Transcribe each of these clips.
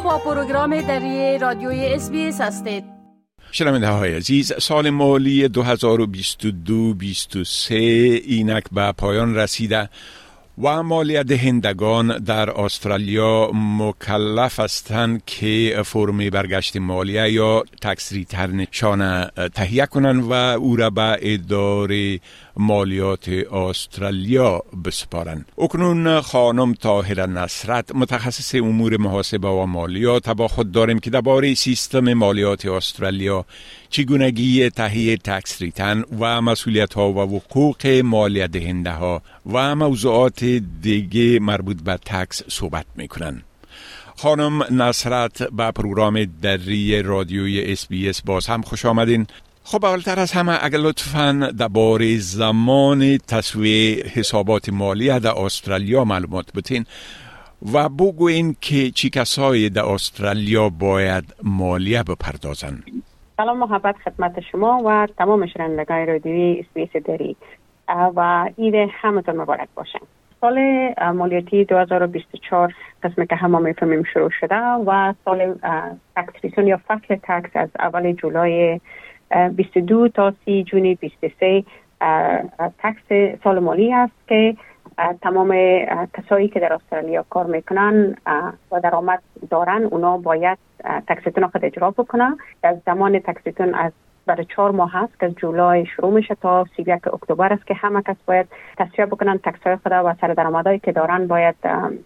با پروگرام دری رادیوی SBS هستید. شنونده های عزیز سال مالی 2022-23 اینک به پایان رسیده و مالیت دهندگان در استرالیا مکلف هستند که فرم برگشت مالیه یا tax return شان تهیه کنند و او را به اداره مالیات استرالیا بسپارند اکنون خانم طاهر نصرت متخصص امور محاسبه و مالیات با خود داریم که درباره سیستم مالیات استرالیا چگونگی تهیه tax return و مسئولیت ها و حقوق مالیت دهنده ها و موضوعات دیگه مربوط به tax صحبت می‌کنن. خانم نصرت به پروگرام دری رادیوی SBS باز هم خوش آمدین. خب اولتر از همه اگر لطفا درباره زمان تسویه حسابات مالی در استرالیا معلومات بتین و بگوین که چی کسایی در استرالیا باید مالیه بپردازن. سلام محبت خدمت شما و تمام شنوندگان رادیوی SBS دری. و عید همتون مبارک باشن سال مالیاتی 2024 قسم که همه می‌فهمیم شروع شده و سال tax یا فصل تکس از اول جولای 22 تا 30 جون 23 tax سال مالی است که تمام کسایی که در استرالیا کار می‌کنن و درآمد دارن اونا باید تکستون خود اجرا بکنن. در زمان تکستون از برای چهار ماه هست که جولای شروع میشه تا 31 اکتبر است که همه کس باید تصفیه بکنن تکس های خود و سر درآمدهایی که دارن باید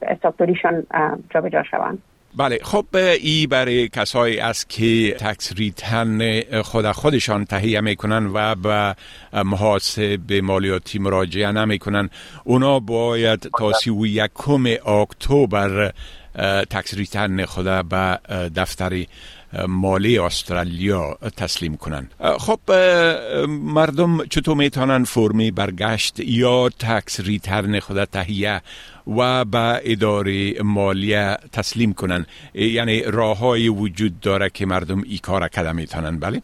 حسابداریشان جابجا شوند. بله خب ای برای کسایی است که تکس ریتن خود خودشان تهیه می‌کنن و به محاسب مالیاتی مراجعه نمی‌کنن. اونا باید تا سی و یکم اکتبر تکس ریتن خود به دفتر مالی استرالیا تسلیم کنن خب مردم چطور می‌تونن فرمی برگشت یا تکس ریترن خود تهیه و به اداره مالیه تسلیم کنن یعنی راههایی وجود داره که مردم ای کار کده می‌تونن؟ بله؟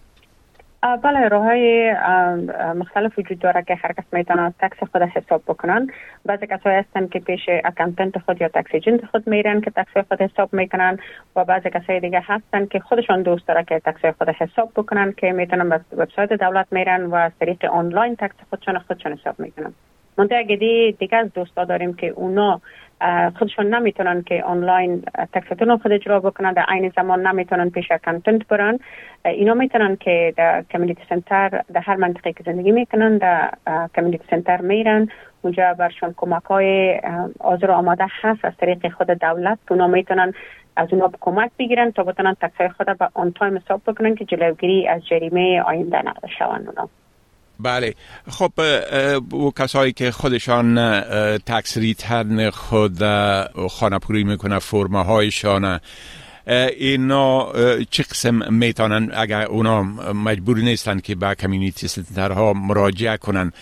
بله راه های مختلف وجود داره که هر کس می‌تونه tax خود حساب بکنن. بعضی کسایی هستن که پیش accountant خود یا tax agent خود میرن که tax خود حساب می‌کنن و بعضی کسای دیگه هستن که خودشان دوست داره که tax خود حساب بکنن که می‌تونن به وبسایت دولت میرن و از طریق آنلاین tax خودشان خودشان حساب می‌کنن. منتها اگه دیگه از دوستا داریم که اونا خودشون نمی‌تونن که آنلاین tax تون خود اجرا بکنن در عین زمان نمی‌تونن پیش accountant برن. اینا می‌تونن که در community center در هر منطقه که زندگی می‌کنن در community center میرن. اونجا برشون کمک های آزر آماده هست از طریق خود دولت اونا می‌تونن از اونا کمک بگیرن تا بتونن tax ای خود به on time حساب بکنن که جلوگیری از جریمه آینده نقل شوند اونا. بله. خب و کسایی که خودشان tax return خود خانه پوری می‌کنه فرمه هایشان اینا چه قسم می‌تونن؟ اگر اونا مجبور نیستن که به کمیونیتی سنترها مراجعه کنن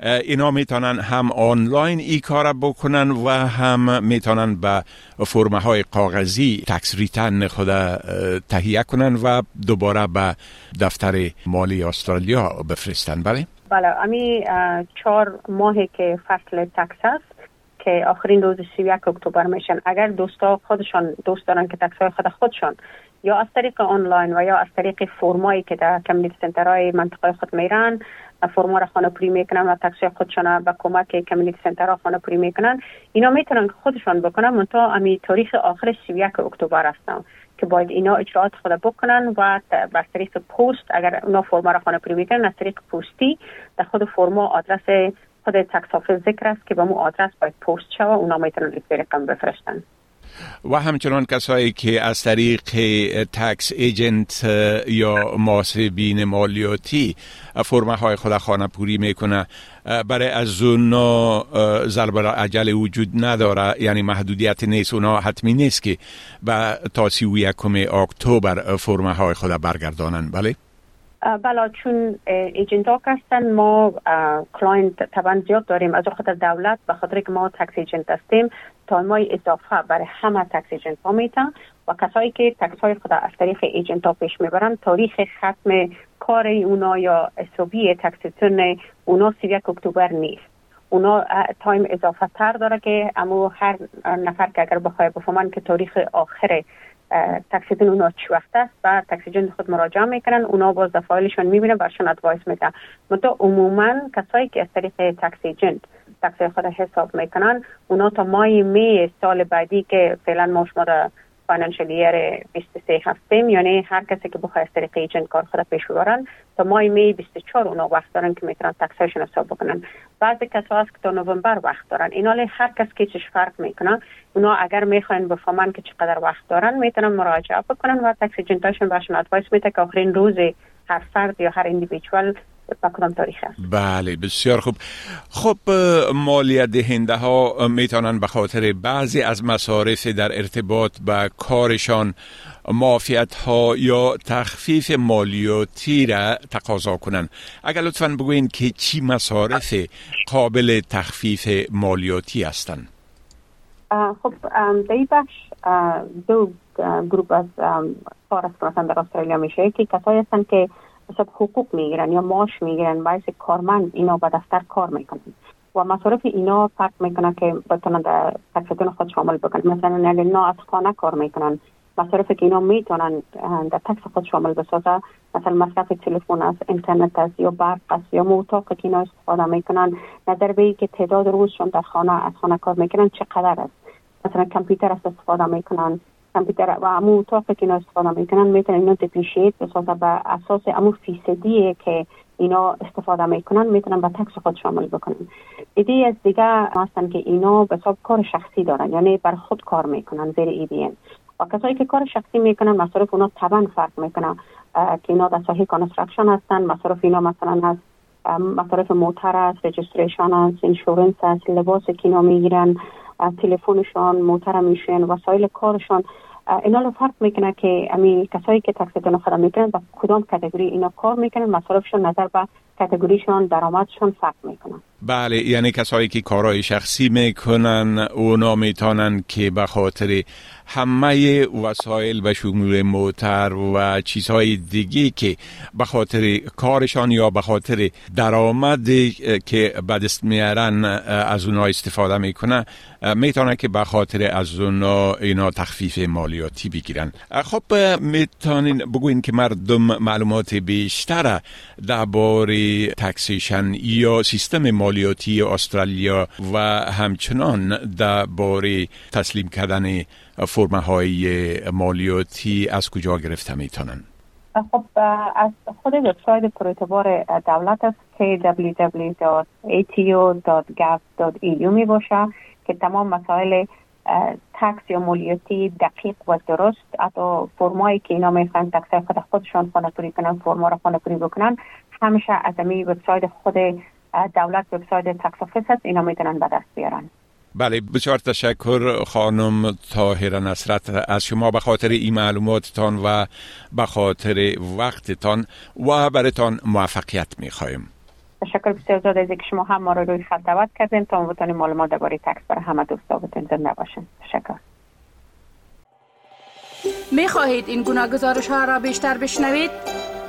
اینا می‌تونن هم آنلاین ای کار بکنن و هم می‌تونن به فرمه های کاغذی تکس ریتن خود تهیه کنن و دوباره به دفتر مالی استرالیا بفرستن بله؟ بله امی چهار ماهی که فصل تکس هست که آخرین روز 31 اکتبر میشن اگر دوستا خودشان دوست دارن که تکس های خود خودشان یا از طریق آنلاین و یا از طریق فرمایی که در کمیونیتی سنترهای منطقه خود میرن فرما را خانه پوری می‌کنن و تکسی خودشان به کمک کمیونیتی سنترها خانه پوری می‌کنن. اینا می‌تونن خودشان بکنن. منتها امی تاریخ آخر 31 اکتبر هستن که باید اینا اجرات خود بکنن و بر طریق پست اگر اونا فرما را خانه پوری می‌کنن از طریق پستی در خود فرما آدرس خود تکس ذکر است که به مو آدرس باید پست شوه اونا می‌تونن رقم بفرستن. و همچنان کسایی که از طریق تکس ایجنت یا محاسبین مالیاتی فرمه های خود خانه پوری می‌کنه برای از اونا ضرب عجل وجود نداره. یعنی محدودیت نیست. اونا حتمی نیست که به تا سی و یکم اکتبر فرمه های خود برگردانن. بله؟ بله چون agent ها هستن ما client طبعا زیاد داریم. از خاطر دولت به خاطر که ما tax agent هستیم time ای اضافه برای همه tax agent ها میتن و کسایی که tax های خود از طریق agent ها پیش می‌برن تاریخ ختم کار اونا یا حسابی tax یتون اونا 31 اکتبر نیست. اونا time اضافه تر داره که اما هر نفر که اگر بخواه بفهمن که تاریخ آخر tax agent اونا چی وقت است و tax agent خود مراجعه می‌کنن اونا باز فایلشون می‌بینه برشون advice میده متو عموما کسایی که از طریق tax agent tax خود حساب می‌کنن اونا تا ماه می سال بعدی که فعلا ما شما financial year 23 هستیم یعنی هر کسی که بخواد از طریق agent کار خود پیش ببرن تا ماه می 24 اونا وقت دارن که می‌تونن tax شون حساب بکنن. بعضی کسا هست که تا نوامبر وقت دارن. اینا هر کس که چش فرق می‌کنه اونا اگر می‌خواین بفهمن که چقدر وقت دارن می‌تونن مراجعه بکنن و تکس ایجنتاشون بهشون ادوایس میده که آخرین روز هر فرد یا هر اندیویدوال تاریخ بله بسیار خوب. خب مالیت دهنده ها می‌تونن به خاطر بعضی از مصارف در ارتباط به کارشان معافیت ها یا تخفیف مالیاتی را تقاضا کنند اگر لطفا بگوین که چی مصارف قابل تخفیف مالیاتی هستند خب در این بخش دو گروپ از کار در استرالیا میشه که کسایی هستند که حساب حقوق می‌گیرن یا معاش می‌گیرن باعث کارمند اینا به دفتر کار می‌کنن. و مصارف اینا فرق می‌کنه که بتونن در تکسیتون خود شامل بکنن. مثلا اگر اینا از خانه کار می‌کنن مصارف که اینا می‌تونن در تکس خود شامل بسازه مثلا مصرف تلفن است اینترنت است یا برق است یا موتاق که اینا استفاده می‌کنن نظر به که تعداد روزشون در خانه از خانه کار می‌کنن چقدر است؟ مثلا کامپیوتر است استفاده می‌کنن. کامپیوتر و امو اتاق که اینا استفاده می‌کنن می‌تونن اینا دپریشیت بسازه به اساس امو فیصدی که اینا استفاده می‌کنن می‌تونن به تکس خود شامل بکنن. ایده از دیگه هستن که اینا به حساب کار شخصی دارن یعنی بر خود کار می‌کنن زیر ای بی و کسایی که کار شخصی می‌کنن مصارف اونا طبعا فرق می‌کنن که اینا در ساحه construction هستن مصارف اینا مثلا از مصارف موتر است registration است insurance است لباس که اینا می‌گیرن تلفنشان موتر میشن وسایل کارشان. اینا رو فرق می‌کنه که امی کسایی که tax خود می‌کنن با کدام category اینا کار می‌کنن مصارفشون نظر به category شون درآمدشون فرق می‌کنن بله یعنی کسایی که کارهای شخصی می‌کنن اونا می‌تونن که به خاطر همه وسایل به شمول موتر و چیزهای دیگه که به خاطر کارشان یا به خاطر درآمد که به دست میارن از اونا استفاده می‌کنن می‌تونن که به خاطر از اونا اینا تخفیف مالیاتی بگیرن. خب می‌تونین بگوین که مردم معلومات بیشتر درباره تکسیشن یا سیستم مالیاتی استرالیا و همچنان درباره تسلیم کردن فرمه های مالیاتی از کجا گرفته می‌تونن؟ خب از خود وبسایت پروتبار دولت است که www.ato.gov.eu می باشه که تمام مسائل تکس یا مالیاتی دقیق و درست حتی فرمایی که اینا می‌خوان تکس خود خودشان خانه پوری کنن فرما را خانه پوری بکنن همیشه از امی وبسایت خود دولت وبسایت tax office هست اینا می‌تونن به دست بیارن. بله بسیار تشکر خانم طاهره نصرت از شما به خاطر این معلوماتتان و به خاطر وقتتان و برتان موفقیت می‌خواهیم تشکر بسیار زیاد از که شما هم ما رو روی خط دعوت کردین. تا بتونیم معلومات درباره tax برای همه دوستا بتونیم زنده باشین. تشکر. می خواهید این گونه گزارش ها را بیشتر بشنوید؟